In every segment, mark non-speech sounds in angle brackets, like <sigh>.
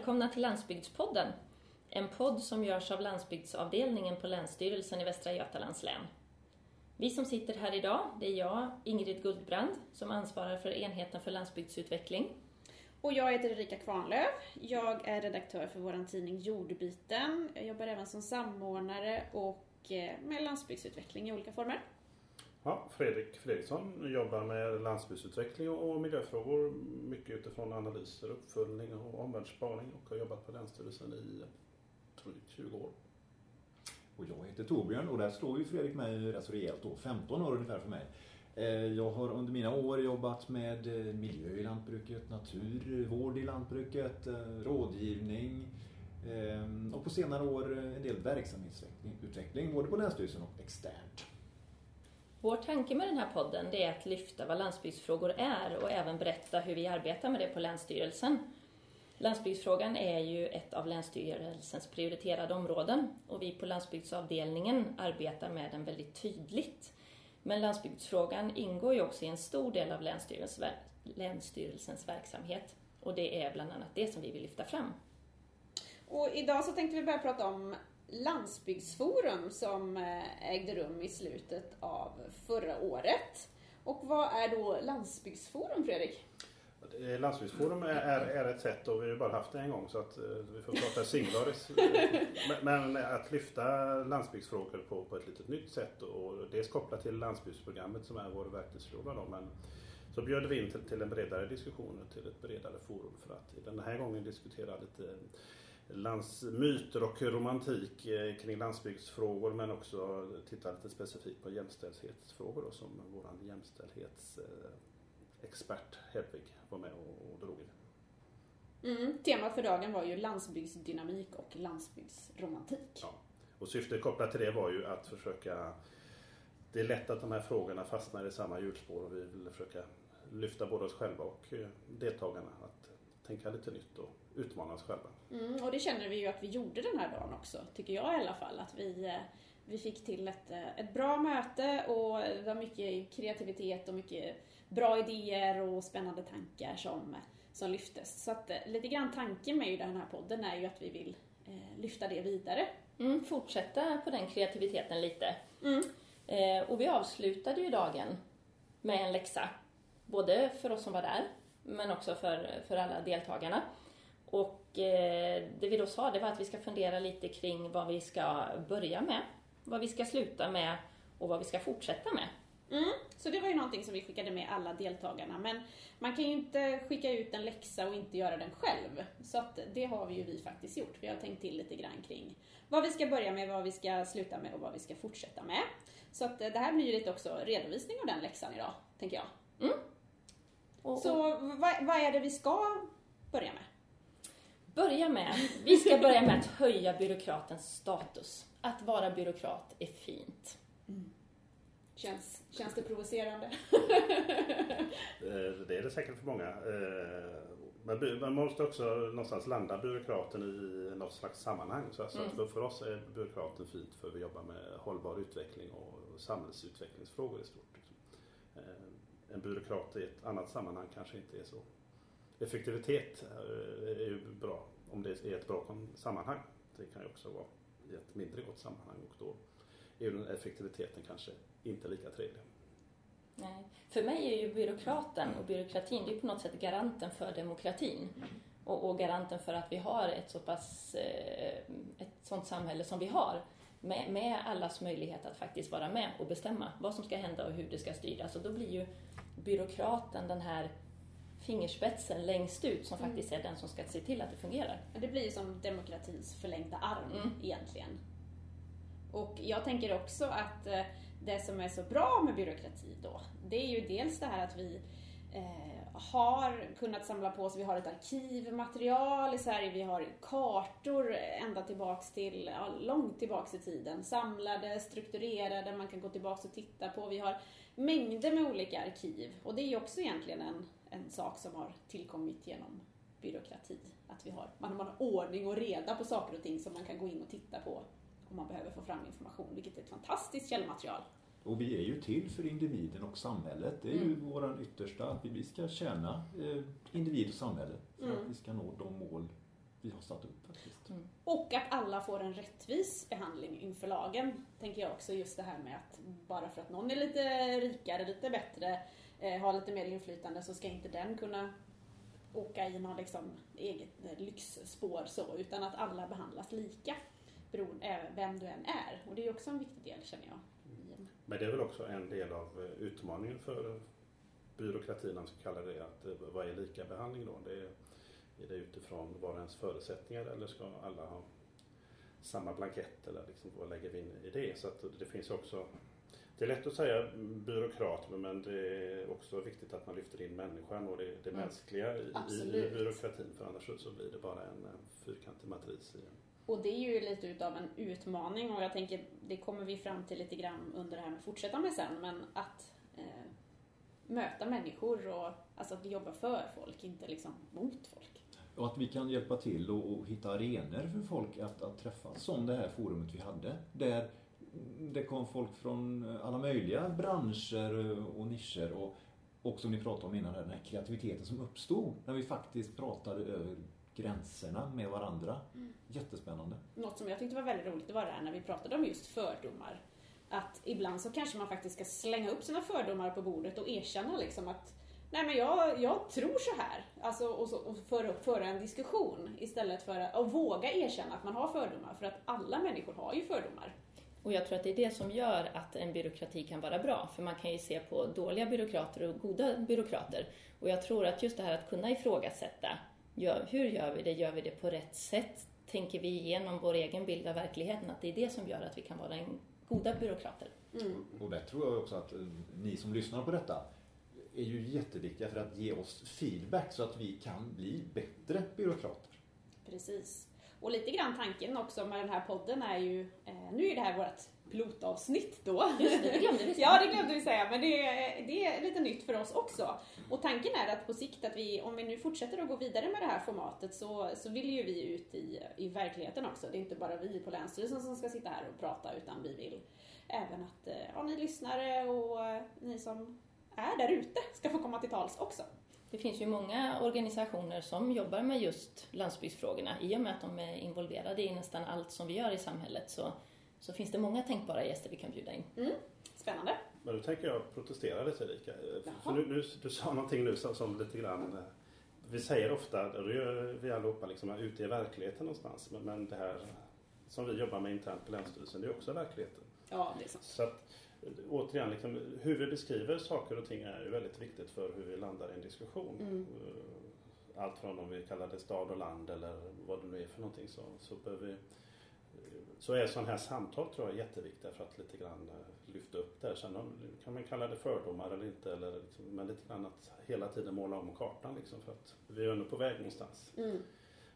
Välkomna till Landsbygdspodden. En podd som görs av landsbygdsavdelningen på Länsstyrelsen i Västra Götalands län. Vi som sitter här idag, det är jag, Ingrid Guldbrand, som ansvarar för enheten för landsbygdsutveckling. Och jag heter Erika Kvarnlöf. Jag är redaktör för vår tidning Jordbiten. Jag jobbar även som samordnare och eh, med landsbygdsutveckling i olika former. Ja, Fredrik Fredriksson jobbar med landsbygdsutveckling och miljöfrågor mycket utifrån analyser, uppföljning och omvärldsspaning och har jobbat på Länsstyrelsen i drygt 20 år. Och jag heter Torbjörn och där slår ju Fredrik mig rätt så rejält då, 15 år ungefär för mig. Eh, jag har under mina år jobbat med eh, miljö i lantbruket, naturvård i lantbruket, eh, rådgivning och på senare år en del verksamhetsutveckling både på Länsstyrelsen och externt. Vår tanke med den här podden är att lyfta vad landsbygdsfrågor är och även berätta hur vi arbetar med det på Länsstyrelsen. Landsbygdsfrågan är ju ett av Länsstyrelsens prioriterade områden och vi på landsbygdsavdelningen arbetar med den väldigt tydligt. Men landsbygdsfrågan ingår ju också i en stor del av Länsstyrelsens verksamhet och det är bland annat det som vi vill lyfta fram. Och idag så tänkte vi börja prata om landsbygdsforum som eh, ägde rum i slutet av förra året. Och vad är då landsbygdsforum, Fredrik? Landsbygdsforum är, är ett sätt och vi har bara haft det en gång så att eh, vi får prata singularis. <laughs> Men att lyfta landsbygdsfrågor på, på ett lite nytt sätt och dels kopplat till landsbygdsprogrammet som är vår verktygslåda då, men så bjöd vi in till, till en bredare diskussion och till ett bredare forum för att den här gången diskutera lite landsmyter och romantik eh, kring landsbygdsfrågor men också titta lite specifikt på jämställdhetsfrågor då, som vår jämställdhetsexpert Hedvig var med och, drog i. Mm, temat för dagen var ju landsbygdsdynamik och landsbygdsromantik. Ja. Och syftet kopplat till det var ju att försöka det är lätt att de här frågorna fastnar i samma hjulspår och vi vill försöka lyfta både oss själva och eh, deltagarna att tänka lite nytt och utmana oss själva. Mm, och det känner vi ju att vi gjorde den här dagen också, tycker jag i alla fall. Att vi, eh, vi fick till ett, eh, ett bra möte och det var mycket kreativitet och mycket bra idéer och spännande tankar som, som lyftes. Så att lite grann tanken med den här podden är ju att vi vill eh, lyfta det vidare. Mm, fortsätta på den kreativiteten lite. Mm. Eh, och vi avslutade ju dagen med en läxa. Både för oss som var där, men också för, för alla deltagarna. Och eh, det vi då sa, det var att vi ska fundera lite kring vad vi ska börja med, vad vi ska sluta med och vad vi ska fortsätta med. Mm, så det var ju någonting som vi skickade med alla deltagarna. Men man kan ju inte skicka ut en läxa och inte göra den själv. Så att det har vi ju vi faktiskt gjort. Vi har tänkt till lite grann kring vad vi ska börja med, vad vi ska sluta med och vad vi ska fortsätta med. Så att det här blir ju lite också redovisning av den läxan idag, tänker jag. Mm. Och, så vad, vad är det vi ska börja med? Börja med, vi ska börja med att höja byråkratens status. Att vara byråkrat är fint. Mm. Känns, känns det provocerande? Eh, det är det säkert för många. Eh, man måste också någonstans landa byråkraten i något slags sammanhang. Så mm. för, för oss är byråkraten fint för vi jobbar med hållbar utveckling och samhällsutvecklingsfrågor i stort. Eh, en byråkrat i ett annat sammanhang kanske inte är så. Effektivitet är ju bra om det är ett bra sammanhang. Det kan ju också vara i ett mindre gott sammanhang och då är ju effektiviteten kanske inte lika trevlig. Nej. För mig är ju byråkraten och byråkratin det är på något sätt garanten för demokratin och, och garanten för att vi har ett så pass eh, ett sånt samhälle som vi har med, med allas möjlighet att faktiskt vara med och bestämma vad som ska hända och hur det ska styras. Och då blir ju byråkraten den här fingerspetsen längst ut som mm. faktiskt är den som ska se till att det fungerar. Det blir ju som demokratins förlängda arm mm. egentligen. Och jag tänker också att eh, det som är så bra med byråkrati då, det är ju dels det här att vi eh, har kunnat samla på oss, vi har ett arkivmaterial i Sverige, vi har kartor ända tillbaks till, ja, långt tillbaks i tiden, samlade, strukturerade, man kan gå tillbaks och titta på. Vi har mängder med olika arkiv och det är ju också egentligen en, en sak som har tillkommit genom byråkrati. Att vi har, man, man har ordning och reda på saker och ting som man kan gå in och titta på om man behöver få fram information, vilket är ett fantastiskt källmaterial. Och vi är ju till för individen och samhället. Det är mm. ju vår yttersta, att vi ska tjäna eh, individ och samhälle för mm. att vi ska nå de mål vi har satt upp faktiskt. Mm. Och att alla får en rättvis behandling inför lagen, tänker jag också. Just det här med att bara för att någon är lite rikare, lite bättre, eh, har lite mer inflytande så ska inte den kunna åka i någon liksom eget lyxspår så, utan att alla behandlas lika beroende vem du än är. Och det är också en viktig del känner jag. Men det är väl också en del av eh, utmaningen för byråkratin, om ska kalla det, att eh, vad är lika behandling då? Det är, är det utifrån var ens förutsättningar eller ska alla ha samma blankett eller liksom, vad lägger vi in i det? Så att det finns också det är lätt att säga byråkrat men det är också viktigt att man lyfter in människan och det, det mm. mänskliga i, i, byråkratin för annars så blir det bara en, fyrkantig matris. Och det är ju lite utav en utmaning och jag tänker det kommer vi fram till lite grann under det här med fortsätta med sen men att eh, möta människor och alltså att jobba för folk, inte liksom mot folk. Och att vi kan hjälpa till och, och hitta arenor för folk att, att träffas som det här forumet vi hade. Där det kom folk från alla möjliga branscher och nischer och, och som ni pratade om innan, den här kreativiteten som uppstod när vi faktiskt pratade över gränserna med varandra. Mm. Jättespännande. Något som jag tyckte var väldigt roligt det var det här när vi pratade om just fördomar. Att ibland så kanske man faktiskt ska slänga upp sina fördomar på bordet och erkänna liksom att Nej men jag, jag tror så här. Alltså, och, så, och föra, föra en diskussion istället för att våga erkänna att man har fördomar. För att alla människor har ju fördomar. Och jag tror att det är det som gör att en byråkrati kan vara bra, för man kan ju se på dåliga byråkrater och goda byråkrater. Och jag tror att just det här att kunna ifrågasätta, gör, hur gör vi det? Gör vi det på rätt sätt? Tänker vi igenom vår egen bild av verkligheten? Att det är det som gör att vi kan vara en goda byråkrater. Mm. Och det tror jag också att eh, ni som lyssnar på detta är ju jätteviktiga för att ge oss feedback så att vi kan bli bättre byråkrater. Precis. Och lite grann tanken också med den här podden är ju, eh, nu är det här vårt pilotavsnitt då. Just det, det glömde vi <laughs> säga. ja, det glömde vi säga, men det är, det är lite nytt för oss också. Och tanken är att på sikt att vi, om vi nu fortsätter att gå vidare med det här formatet så, så vill ju vi ut i, i verkligheten också. Det är inte bara vi på Länsstyrelsen som ska sitta här och prata utan vi vill även att eh, ja, ni lyssnare och eh, ni som är där ute ska få komma till tals också. Det finns ju många organisationer som jobbar med just landsbygdsfrågorna. I och med att de är involverade i nästan allt som vi gör i samhället så, så finns det många tänkbara gäster vi kan bjuda in. Mm. Spännande. Men då tänker jag protestera lite Erika. För nu, nu, du sa någonting nu som, som lite grann eh, vi säger ofta, och det gör vi allihopa, liksom, ute i verkligheten någonstans. Men, men det här som vi jobbar med internt på Länsstyrelsen, det är också verkligheten. Ja, det är sant. Så att, återigen, liksom, hur vi beskriver saker och ting är ju väldigt viktigt för hur vi landar i en diskussion. Mm. Eh, allt från om vi kallar det stad och land eller vad det nu är för någonting så, så behöver vi så är sådana här samtal tror jag jätteviktiga för att lite grann eh, lyfta upp det. Sen kan man kalla det fördomar eller inte, eller liksom, men lite grann att hela tiden måla om kartan liksom, för att vi är ändå på väg någonstans. Mm.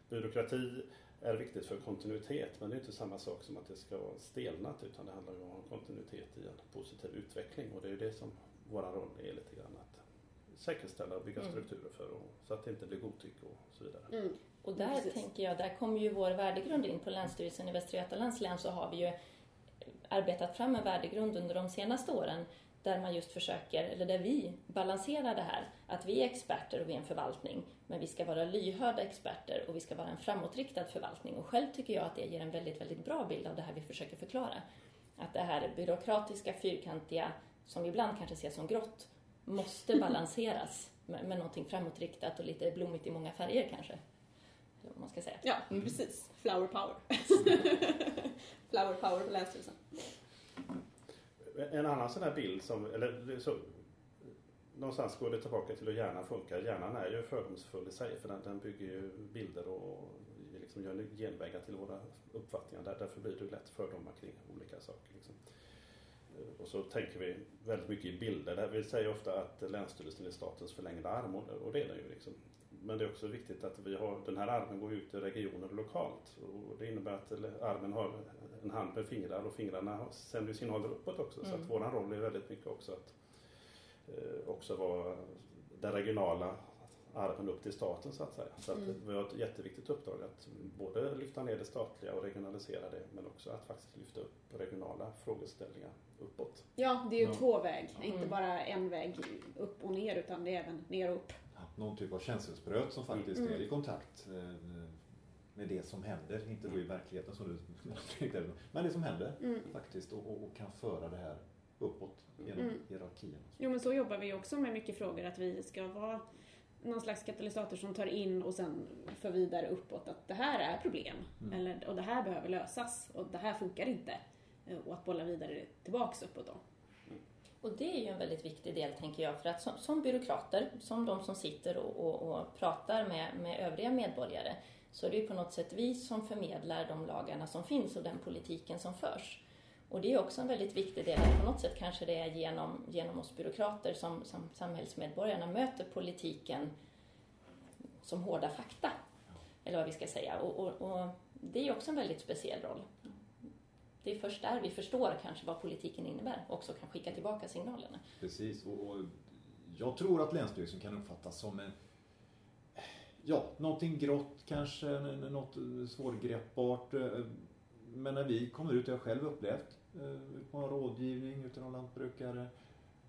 Byråkrati är viktigt för kontinuitet men det är inte samma sak som att det ska vara stelnat utan det handlar ju om kontinuitet i en positiv utveckling och det är ju det som vår roll är lite grann att säkerställa och bygga mm. strukturer för och, så att det inte blir godtycke och så vidare. Mm. Och där Precis. tänker jag, där kommer ju vår värdegrund in. På Länsstyrelsen i Västra Götalands län så har vi ju arbetat fram en värdegrund under de senaste åren där man just försöker, eller där vi balanserar det här, att vi är experter och vi är en förvaltning, men vi ska vara lyhörda experter och vi ska vara en framåtriktad förvaltning. Och själv tycker jag att det ger en väldigt, väldigt bra bild av det här vi försöker förklara. Att det här byråkratiska, fyrkantiga, som vi ibland kanske ser som grått, måste <laughs> balanseras med, med någonting framåtriktat och lite blommigt i många färger kanske. Vad man ska säga. Ja, precis. Flower power. <laughs> Flower power på Länsstyrelsen. En annan sån här bild som, eller så, någonstans går det tillbaka till hur hjärnan funkar. Hjärnan är ju fördomsfull i sig för den, den bygger ju bilder och liksom gör genvägar till våra uppfattningar. Där, därför blir det lätt fördomar kring olika saker. Liksom. Och så tänker vi väldigt mycket i bilder. Vi säger ofta att Länsstyrelsen är statens förlängda arm och det är den ju. Liksom. Men det är också viktigt att vi har, den här armen går ut i regioner lokalt. Och det innebär att armen har en hand med fingrar och fingrarna sänder signaler uppåt också. Mm. Så att mm. våran roll är väldigt mycket också att eh, också vara den regionala armen upp till staten så att säga. Så att mm. vi har ett jätteviktigt uppdrag att både lyfta ner det statliga och regionalisera det men också att faktiskt lyfta upp regionala frågeställningar uppåt. Ja, det är ju ja. två väg, mm. inte bara en väg upp och ner utan det är även ner och upp någon typ av känselspröt som faktiskt mm. är i kontakt. Eh, med det som händer, inte då i verkligheten som du <laughs> men det som händer Mm. faktiskt och, och, och kan föra det här uppåt genom Mm. hierarkin. Jo men så jobbar vi också med mycket frågor, att vi ska vara någon slags katalysator som tar in och sen för vidare uppåt att det här är problem. Mm. Eller, och det här behöver lösas och det här funkar inte. Eh, Och att bolla vidare tillbaks uppåt då. Och det är ju en väldigt viktig del, tänker jag, för att som, som byråkrater, som de som sitter och, och, och pratar med, med övriga medborgare, så är det ju på något sätt vi som förmedlar de lagarna som finns och den politiken som förs. Och det är också en väldigt viktig del, att på något sätt kanske det är genom, genom oss byråkrater som, som samhällsmedborgarna möter politiken som hårda fakta. Eller vad vi ska säga. Och, och, och det är ju också en väldigt speciell roll. Det är först där vi förstår kanske vad politiken innebär och också kan skicka tillbaka signalerna. Precis, och, och jag tror att Länsstyrelsen kan uppfattas som en Ja, någonting grått kanske, något svårgreppbart. Eh, men när vi kommer ut, jag har själv upplevt, eh, på en rådgivning ute någon lantbrukare,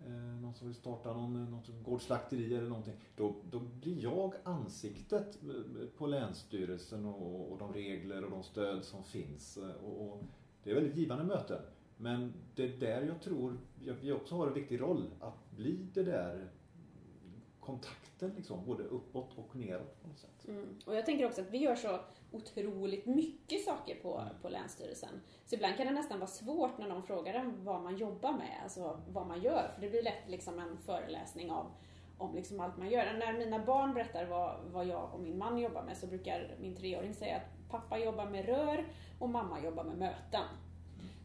eh, någon som vill starta någon, något gårdsslakteri eller någonting. Då, då blir jag ansiktet på Länsstyrelsen och, och de regler och de stöd som finns. Och, och det är väldigt givande möten. Men det är där jag tror vi också har en viktig roll, att bli det där kontakten liksom, både uppåt och neråt på något sätt. Mm. Och jag tänker också att vi gör så otroligt mycket saker på, på Länsstyrelsen. Så ibland kan det nästan vara svårt när någon frågar en vad man jobbar med, alltså vad man gör. För det blir lätt liksom en föreläsning av om liksom allt man gör. När mina barn berättar vad, vad jag och min man jobbar med så brukar min treåring säga att pappa jobbar med rör och mamma jobbar med möten.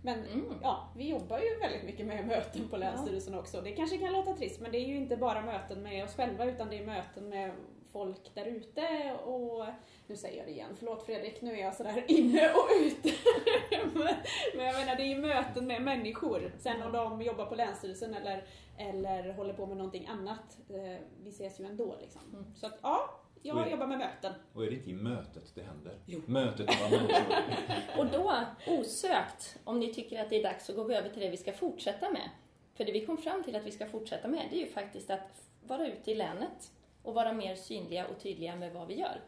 Men Mm. ja, vi jobbar ju väldigt mycket med möten på Länsstyrelsen också. Det kanske kan låta trist, men det är ju inte bara möten med oss själva, utan det är möten med folk där ute och nu säger jag det igen, förlåt Fredrik, nu är jag sådär <laughs> inne och ute. men, jag menar, det är ju möten med människor. Sen om de jobbar på Länsstyrelsen eller, eller håller på med någonting annat, eh, vi ses ju ändå liksom. Mm. Så att ja, jag Oj. jobbar med möten. Och är det inte i mötet det händer? Jo. Mötet mellan människor. <laughs> Och då, osökt, om ni tycker att det är dags så går vi över till det vi ska fortsätta med. För det vi kom fram till att vi ska fortsätta med, det är ju faktiskt att vara ute i länet och vara mer synliga och tydliga med vad vi gör.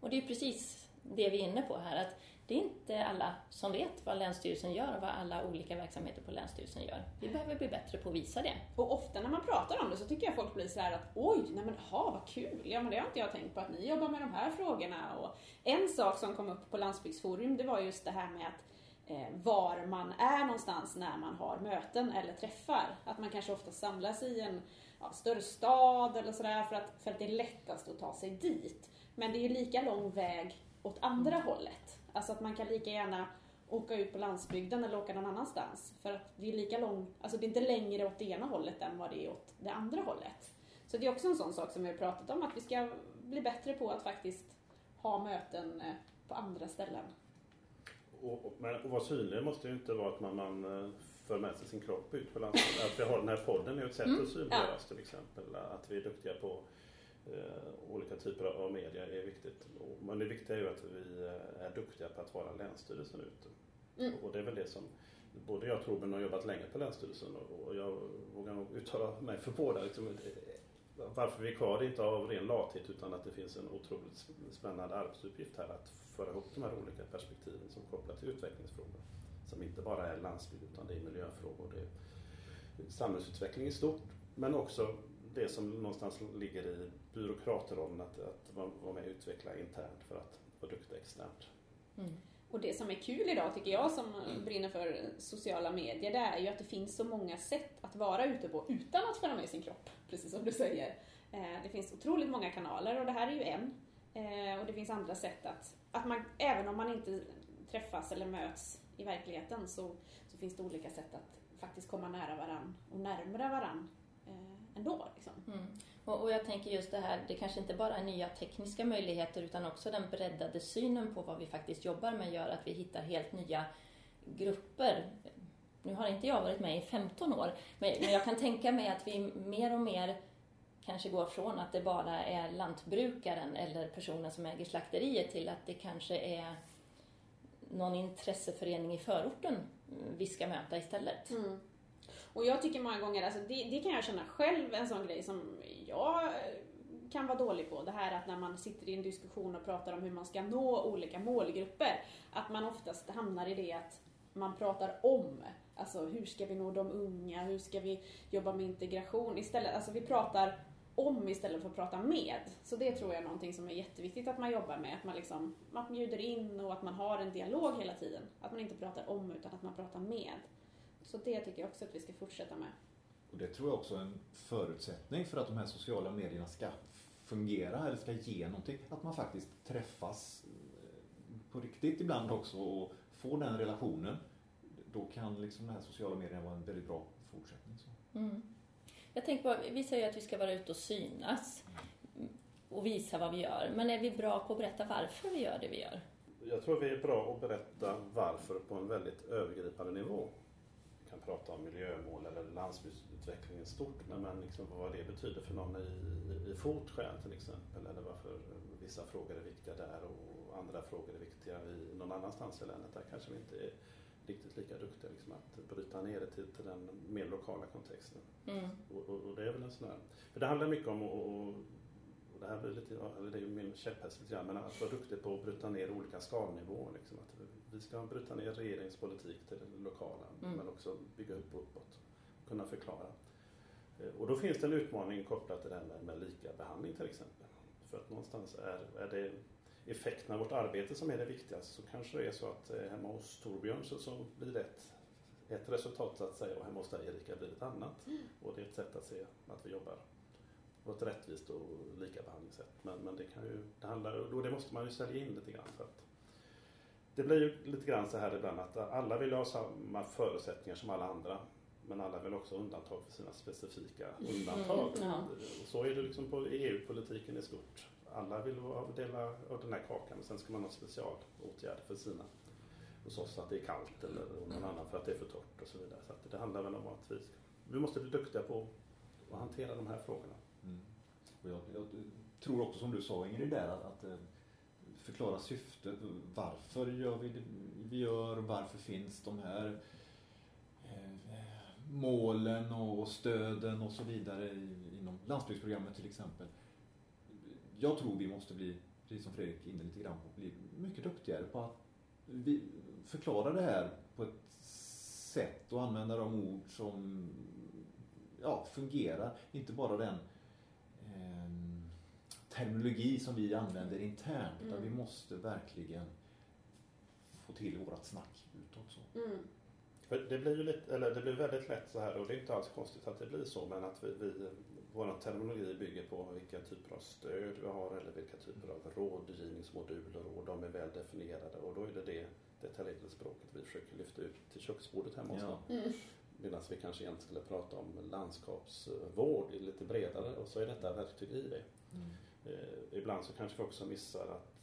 Och det är precis det vi är inne på här, att det är inte alla som vet vad Länsstyrelsen gör och vad alla olika verksamheter på Länsstyrelsen gör. Vi behöver bli bättre på att visa det. Och ofta när man pratar om det så tycker jag folk blir så här att oj, nej men ha vad kul, ja men det har inte jag tänkt på att ni jobbar med de här frågorna. Och en sak som kom upp på Landsbygdsforum det var just det här med att eh, var man är någonstans när man har möten eller träffar. Att man kanske ofta samlas i en ja, större stad eller sådär för att, för att det är lättast att ta sig dit. Men det är ju lika lång väg åt andra hållet. Alltså att man kan lika gärna åka ut på landsbygden eller åka någon annanstans. För att det är lika lång, alltså det är inte längre åt det ena hållet än vad det är åt det andra hållet. Så det är också en sån sak som vi har pratat om, att vi ska bli bättre på att faktiskt ha möten eh, på andra ställen. Och, och, men att vara synlig måste ju inte vara att man, man eh, för med sig sin kropp ut på landsbygden. Att vi har den här podden är ett sätt Mm, att synliggöras till exempel. Att vi är duktiga på eh, olika typer av media är viktigt. Men det viktiga är ju att vi eh, är duktiga på att vara Länsstyrelsen ute. Mm. Och det är väl det som både jag och Torbjörn har jobbat länge på Länsstyrelsen och, jag vågar nog uttala mig för båda. Liksom, varför vi är kvar är inte av ren lathet utan att det finns en otroligt spännande arbetsuppgift här att föra ihop de här olika perspektiven som kopplar till utvecklingsfrågor. Som inte bara är landsbygd utan det är miljöfrågor, det är samhällsutveckling i stort men också det som någonstans ligger i byråkratrollen att, att vara med och utveckla internt för att vara duktig externt. Mm. Och det som är kul idag tycker jag som brinner för sociala medier, det är ju att det finns så många sätt att vara ute på utan att föra med sin kropp, precis som du säger. Eh, det finns otroligt många kanaler och det här är ju en. Eh, och det finns andra sätt att, att man, även om man inte träffas eller möts i verkligheten så, så finns det olika sätt att faktiskt komma nära varann och närmare varann eh, ändå. Liksom. Mm. Och, och jag tänker just det här, det kanske inte bara är nya tekniska möjligheter utan också den breddade synen på vad vi faktiskt jobbar med gör att vi hittar helt nya grupper. Nu har inte jag varit med i 15 år, men, men jag kan tänka mig att vi mer och mer kanske går från att det bara är lantbrukaren eller personen som äger slakteriet till att det kanske är någon intresseförening i förorten eh, vi ska möta istället. Mm. Och jag tycker många gånger, alltså det, det kan jag känna själv, en sån grej som jag kan vara dålig på. Det här att när man sitter i en diskussion och pratar om hur man ska nå olika målgrupper, att man oftast hamnar i det att man pratar om. Alltså hur ska vi nå de unga? Hur ska vi jobba med integration? Istället, alltså vi pratar om istället för att prata med. Så det tror jag är någonting som är jätteviktigt att man jobbar med. Att man, liksom, man bjuder in och att man har en dialog hela tiden. Att man inte pratar om utan att man pratar med. Så det tycker jag också att vi ska fortsätta med. Och det tror jag också är en förutsättning för att de här sociala medierna ska fungera eller ska ge någonting. Att man faktiskt träffas eh, på riktigt ibland också och får den relationen. Då kan liksom de här sociala medierna vara en väldigt bra fortsättning. Så. Mm. Jag tänker bara, vi säger att vi ska vara ute och synas och visa vad vi gör. Men är vi bra på att berätta varför vi gör det vi gör? Jag tror vi är bra att berätta varför på en väldigt övergripande nivå. Vi kan prata om miljömål eller landsbygdsutveckling i stort, men, men liksom vad det betyder för någon i, i Fortskär till exempel, eller varför vissa frågor är viktiga där och andra frågor är viktiga i någon annanstans i länet. Där kanske vi inte är riktigt lika duktiga liksom, att bryta ner det till, till den mer lokala kontexten. Mm. Och, och, och, det är väl en sån här, för det handlar mycket om att det här blir lite, eller det är ju min käpphäst lite grann, men att vara duktig på att bryta ner olika skalnivåer. Liksom. Att vi ska bryta ner regeringspolitik till det lokala, mm. men också bygga upp uppåt. Kunna förklara. Eh, och då finns det en utmaning kopplat till det här med, med lika behandling till exempel. För att någonstans är, är det effekten av vårt arbete som är det viktigaste så kanske det är så att eh, hemma hos Torbjörn så, så blir det ett, ett resultat så att säga och hemma hos dig Erika blir det ett annat. Mm. Och det är ett sätt att se att vi jobbar på ett rättvist och lika behandlingssätt. Men, men det kan ju, det handlar, och det måste man ju sälja in lite grann. För att det blir ju lite grann så här ibland att alla vill ha samma förutsättningar som alla andra. Men alla vill också undantag för sina specifika undantag. Mm, ja. Så är det liksom på EU-politiken i stort alla vill dela av den här kakan men sen ska man ha specialåtgärder för sina. Hos oss att det är kallt eller någon annan för att det är för torrt och så vidare. Så det handlar väl om att vi, vi måste bli duktiga på att hantera de här frågorna. Mm. Och jag, jag, tror också som du sa Ingrid där att, att eh, förklara syftet. Varför gör vi det vi gör? Varför finns de här eh, målen och stöden och så vidare inom landsbygdsprogrammet till exempel jag tror vi måste bli, precis som Fredrik inne lite grann på, bli mycket duktigare på att vi förklara det här på ett sätt och använda de ord som ja, fungerar. Inte bara den eh, terminologi som vi använder internt, mm. utan vi måste verkligen få till vårat snack utåt. Så. Mm. För det blir ju lite, eller det blir väldigt lätt så här och det är inte alls konstigt att det blir så men att vi, vi vår terminologi bygger på vilka typer av stöd vi har eller vilka typer av rådgivningsmoduler och de är väl definierade och då är det det detaljerade språket vi försöker lyfta ut till köksbordet hemma hos ja. Mm. Medan vi kanske egentligen skulle prata om landskapsvård lite bredare och så är detta verktyg i det. Mm. Eh, ibland så kanske vi också missar att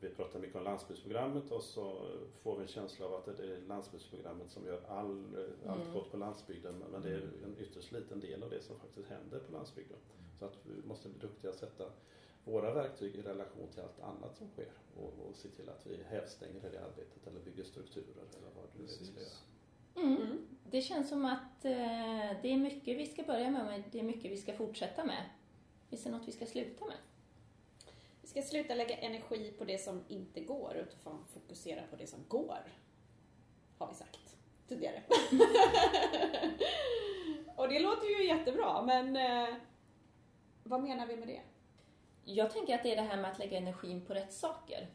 vi pratar mycket om landsbygdsprogrammet och så får vi en känsla av att det är landsbygdsprogrammet som gör all, allt mm. gott på landsbygden. Men det är en ytterst liten del av det som faktiskt händer på landsbygden. Så att vi måste bli duktiga att sätta våra verktyg i relation till allt annat som sker och, och se till att vi hävstänger det arbetet eller bygger strukturer eller vad det nu vi ska göra. Mm. mm. Det känns som att eh, det är mycket vi ska börja med men det är mycket vi ska fortsätta med. Finns det något vi ska sluta med? Vi ska sluta lägga energi på det som inte går utan fokusera på det som går. Har vi sagt tidigare. <laughs> och det låter ju jättebra, men eh, vad menar vi med det? Jag tänker att det är det här med att lägga energin på rätt saker.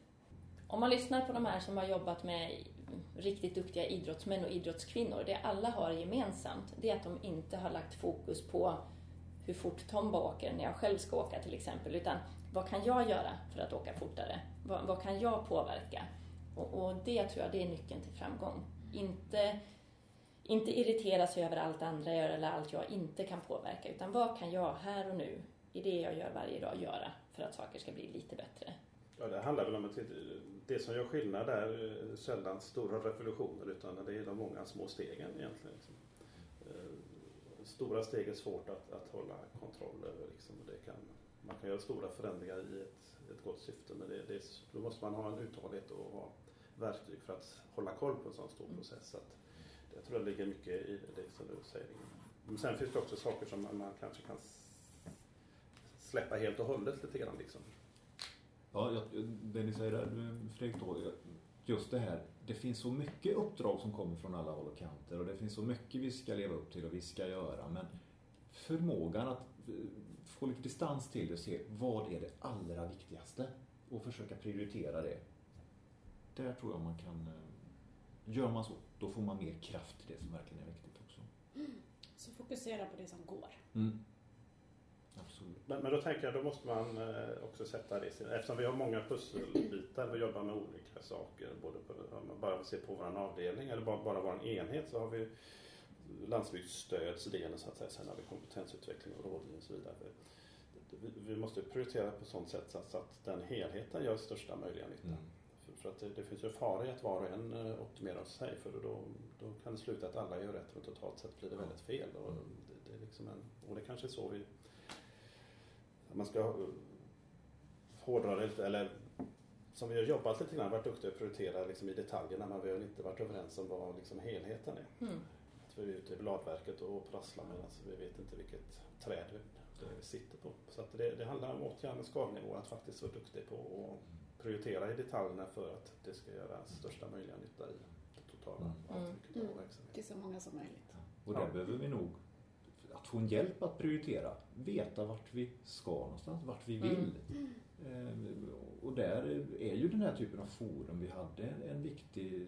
Om man lyssnar på de här som har jobbat med riktigt duktiga idrottsmän och idrottskvinnor, det alla har gemensamt, det är att de inte har lagt fokus på hur fort Tomba åker när jag själv ska åka till exempel, utan vad kan jag göra för att åka fortare? Vad, vad kan jag påverka? Och, och, det tror jag det är nyckeln till framgång. Inte, inte irritera sig över allt andra gör eller allt jag inte kan påverka, utan vad kan jag här och nu, i det jag gör varje dag, göra för att saker ska bli lite bättre? Ja, det handlar väl om att det som gör skillnad är eh, sällan stora revolutioner utan det är de många små stegen egentligen. Liksom. Eh, stora steg är svårt att, att hålla kontroll över. Liksom. Det kan man kan göra stora förändringar i ett, ett gott syfte men det, det, då måste man ha en uthållighet och ha verktyg för att hålla koll på en sån stor mm. process. Så att, jag tror det ligger mycket i det som du säger. Men sen finns det också saker som man kanske kan släppa helt och hållet lite grann liksom. Ja, jag, det ni säger där Fredrik då, just det här, det finns så mycket uppdrag som kommer från alla håll och kanter och det finns så mycket vi ska leva upp till och vi ska göra men förmågan att få lite distans till det och se vad är det allra viktigaste och försöka prioritera det. Där tror jag man kan, eh, gör man så, då får man mer kraft till det som verkligen är viktigt också. Så fokusera på det som går. Mm. Absolut. Men, men då tänker jag, då måste man eh, också sätta det i sin- Eftersom vi har många pusselbitar, vi jobbar med olika saker. Både på, om man bara ser på vår avdelning eller bara, bara vår enhet så har vi landsbygdsstödsdelen så att säga. Sen har vi kompetensutveckling och rådgivning och så vidare. Vi, vi måste prioritera på sånt sätt så att, så att den helheten gör största möjliga nytta. Mm. För, för att det, det finns ju fara i att var och en eh, optimerar sig för då, då kan det sluta att alla gör rätt men totalt sett blir det väldigt fel. Och det, det är liksom en, och det kanske är så vi man ska eh, hårdra det lite, eller som vi har jobbat lite grann, varit duktiga att prioritera liksom i detaljerna men vi har inte varit överens om vad liksom helheten är. Mm. Att vi är ute i bladverket och prasslar medan vi vet inte vilket träd vi, det vi sitter på. Så att det, det handlar om återigen en skalnivå, att faktiskt vara duktig på att prioritera i detaljerna för att det ska göra största möjliga nytta i det totala Mm. avtrycket av Mm. verksamheten. Till så många som möjligt. Och där Ja. behöver vi nog att få en hjälp att prioritera. Veta vart vi ska någonstans, vart vi vill. Eh, Och där är ju den här typen av forum vi hade en viktig,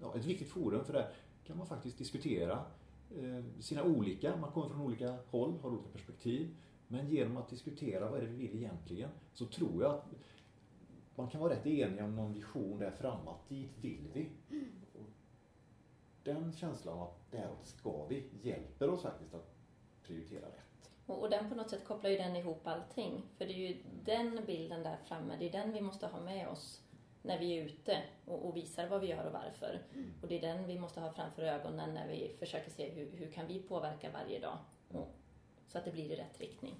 ja, ett viktigt forum för där kan man faktiskt diskutera eh, sina olika, man kommer från olika håll, har olika perspektiv. Men genom att diskutera vad är det vi vill egentligen så tror jag att man kan vara rätt enig om någon vision där framme, att Dit vill vi. Och den känslan av att däråt ska vi hjälper oss faktiskt att prioritera rätt. Och, och den på något sätt kopplar ju den ihop allting. För det är ju den bilden där framme, det är den vi måste ha med oss när vi är ute och, och visar vad vi gör och varför. Och det är den vi måste ha framför ögonen när vi försöker se hur, hur kan vi påverka varje dag. Och, så att det blir i rätt riktning.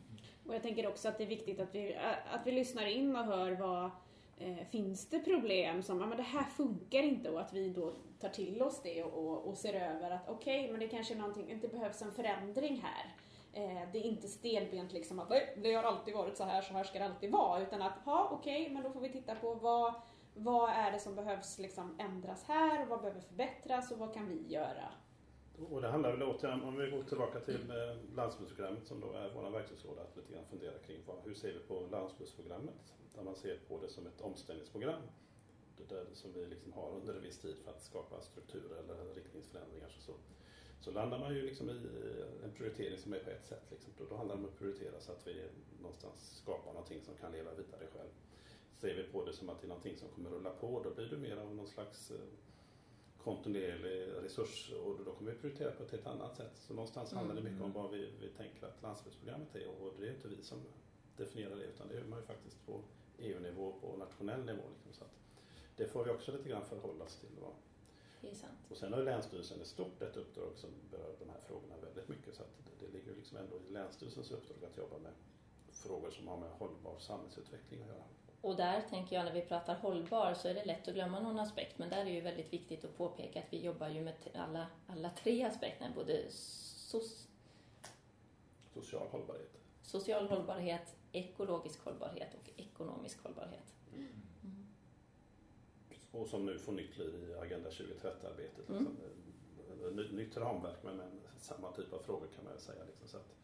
Och jag tänker också att det är viktigt att vi, att vi lyssnar in och hör vad eh, finns det problem som, ja men det här funkar inte och att vi då tar till oss det och, och, och ser över att okej, men det kanske är någonting, det behövs en förändring här. Eh, det är inte stelbent liksom att "Nej, det har alltid varit så här, så här ska det alltid vara. Utan att, ja okej, men då får vi titta på vad, vad är det som behövs liksom ändras här, vad behöver förbättras och vad kan vi göra? Och det handlar väl återigen, om vi går tillbaka till eh, landsbygdsprogrammet som då är vår verktygslåda, att lite grann fundera kring vad, hur ser vi på landsbygdsprogrammet? Där man ser på det som ett omställningsprogram. Det där som vi liksom har under en viss tid för att skapa strukturer eller riktningsförändringar. Så, så, så landar man ju liksom i eh, en prioritering som är på ett sätt. Liksom. Då, då handlar det om att prioritera så att vi någonstans skapar någonting som kan leva vidare själv. Ser vi på det som att det är någonting som kommer rulla på, då blir det mer av någon slags eh, kontinuerlig resurs och då kommer vi prioritera på ett helt annat sätt. Så någonstans handlar det mycket om vad vi, vi tänker att landsbygdsprogrammet är och det är inte vi som definierar det utan det gör man ju faktiskt på EU-nivå på nationell nivå. Liksom. Så det får vi också lite grann förhålla oss till. Va? Och sen har ju Länsstyrelsen ett stort ett uppdrag som berör de här frågorna väldigt mycket så att det, det ligger liksom ändå i Länsstyrelsens uppdrag att jobba med frågor som har med hållbar samhällsutveckling att göra. Och där tänker jag när vi pratar hållbar så är det lätt att glömma någon aspekt men där är det ju väldigt viktigt att påpeka att vi jobbar ju med alla, alla tre aspekterna, både soc- Social hållbarhet. social hållbarhet, ekologisk hållbarhet och ekonomisk hållbarhet. Och som nu får nytt liv i Agenda 2030-arbetet. Mm. Liksom. Ny- Nytt ramverk men, men samma typ av frågor kan man ju säga. Liksom. Så att,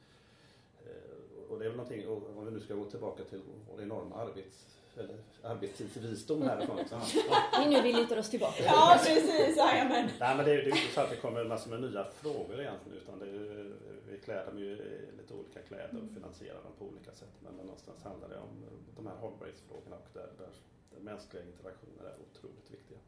eh, och det är väl någonting, om vi nu ska gå tillbaka till vår enorma arbets, eller arbetstidsvisdom härifrån. Liksom. <laughs> Vi nu vi lutar oss tillbaka. Ja, precis, jajamän. Nej men det är ju det är inte så att det kommer massor med nya frågor egentligen utan det är, vi klär dem ju i lite olika kläder och finansierar dem på olika sätt. Men, någonstans handlar det om de här hållbarhetsfrågorna och där, där, där mänskliga interaktioner är otroligt viktiga.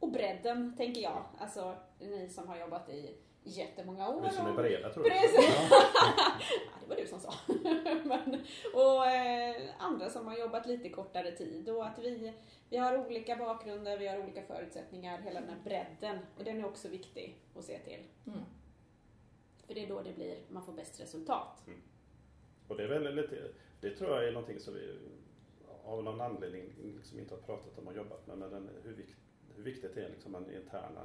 Och bredden, tänker jag. Alltså, ni som har jobbat i jättemånga år. Vi som är och- breda tror jag. Precis. Ja. <laughs> Ja, det var du som sa. <laughs> Men, och eh, andra som har jobbat lite kortare tid. Och att vi, vi har olika bakgrunder, vi har olika förutsättningar. Hela den här bredden. Och den är också viktig att se till. Mm. För det är då det blir, man får bäst resultat. Och det är väl lite, det tror jag är någonting som vi av någon anledning liksom inte har pratat om och jobbat med. Men den, hur, vikt, hur viktigt det är liksom med interna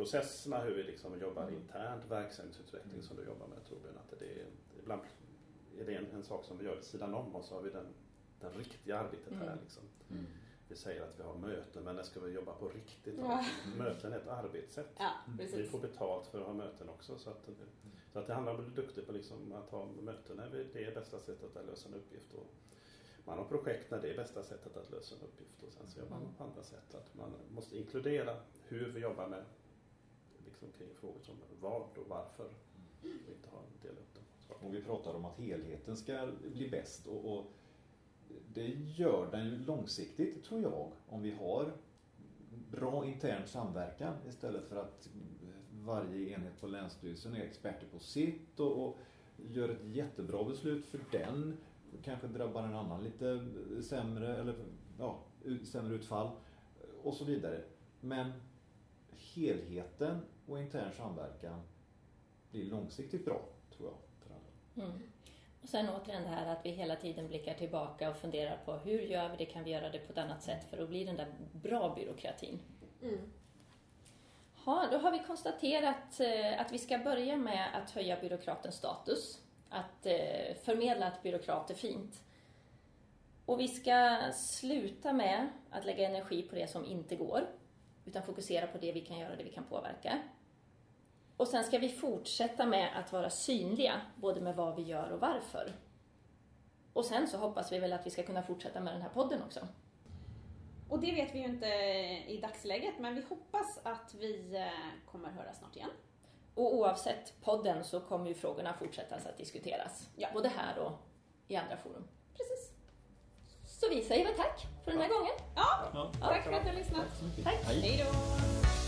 processerna, hur vi liksom jobbar internt, verksamhetsutveckling som du jobbar med Torbjörn. Att det är, ibland är det en, en sak som vi gör vid sidan om och så har vi den, den riktiga arbetet här. Mm. Liksom. Mm. Vi säger att vi har möten men när ska vi jobba på riktigt? Ja. Möten är ett arbetssätt. Ja, Vi precis. får betalt för att ha möten också. Så att, så att det handlar om att bli duktig på liksom att ha möten när vi- det är bästa sättet att lösa en uppgift. Och man har projekt när det är bästa sättet att lösa en uppgift. Och sen så jobbar man på andra sätt. Att man måste inkludera hur vi jobbar med liksom kring frågor som vad och varför. Och inte ha upp dem. Så. Och vi pratar om att helheten ska bli bäst och, och det gör den ju långsiktigt tror jag om vi har bra intern samverkan istället för att varje enhet på Länsstyrelsen är experter på sitt och, och gör ett jättebra beslut för den kanske drabbar en annan lite sämre eller ja, sämre utfall och så vidare. Men helheten och intern samverkan blir långsiktigt bra tror jag för alla. Mm. Och sen återigen det här att vi hela tiden blickar tillbaka och funderar på hur gör vi det, kan vi göra det på ett annat sätt för att bli den där bra byråkratin. Mm. Ja, då har vi konstaterat eh, att vi ska börja med att höja byråkratens status. Att eh, förmedla att byråkrat är fint. Och vi ska sluta med att lägga energi på det som inte går. Utan fokusera på det vi kan göra, det vi kan påverka. Och sen ska vi fortsätta med att vara synliga, både med vad vi gör och varför. Och sen så hoppas vi väl att vi ska kunna fortsätta med den här podden också. Och det vet vi ju inte i dagsläget, men vi hoppas att vi eh, kommer höra snart igen. Och oavsett podden så kommer ju frågorna fortsätta att diskuteras. Ja. Både här och i andra forum. Precis. Så vi säger väl tack för den här gången. Ja, Ja. tack för att du har lyssnat. Tack. Hej. Hej då!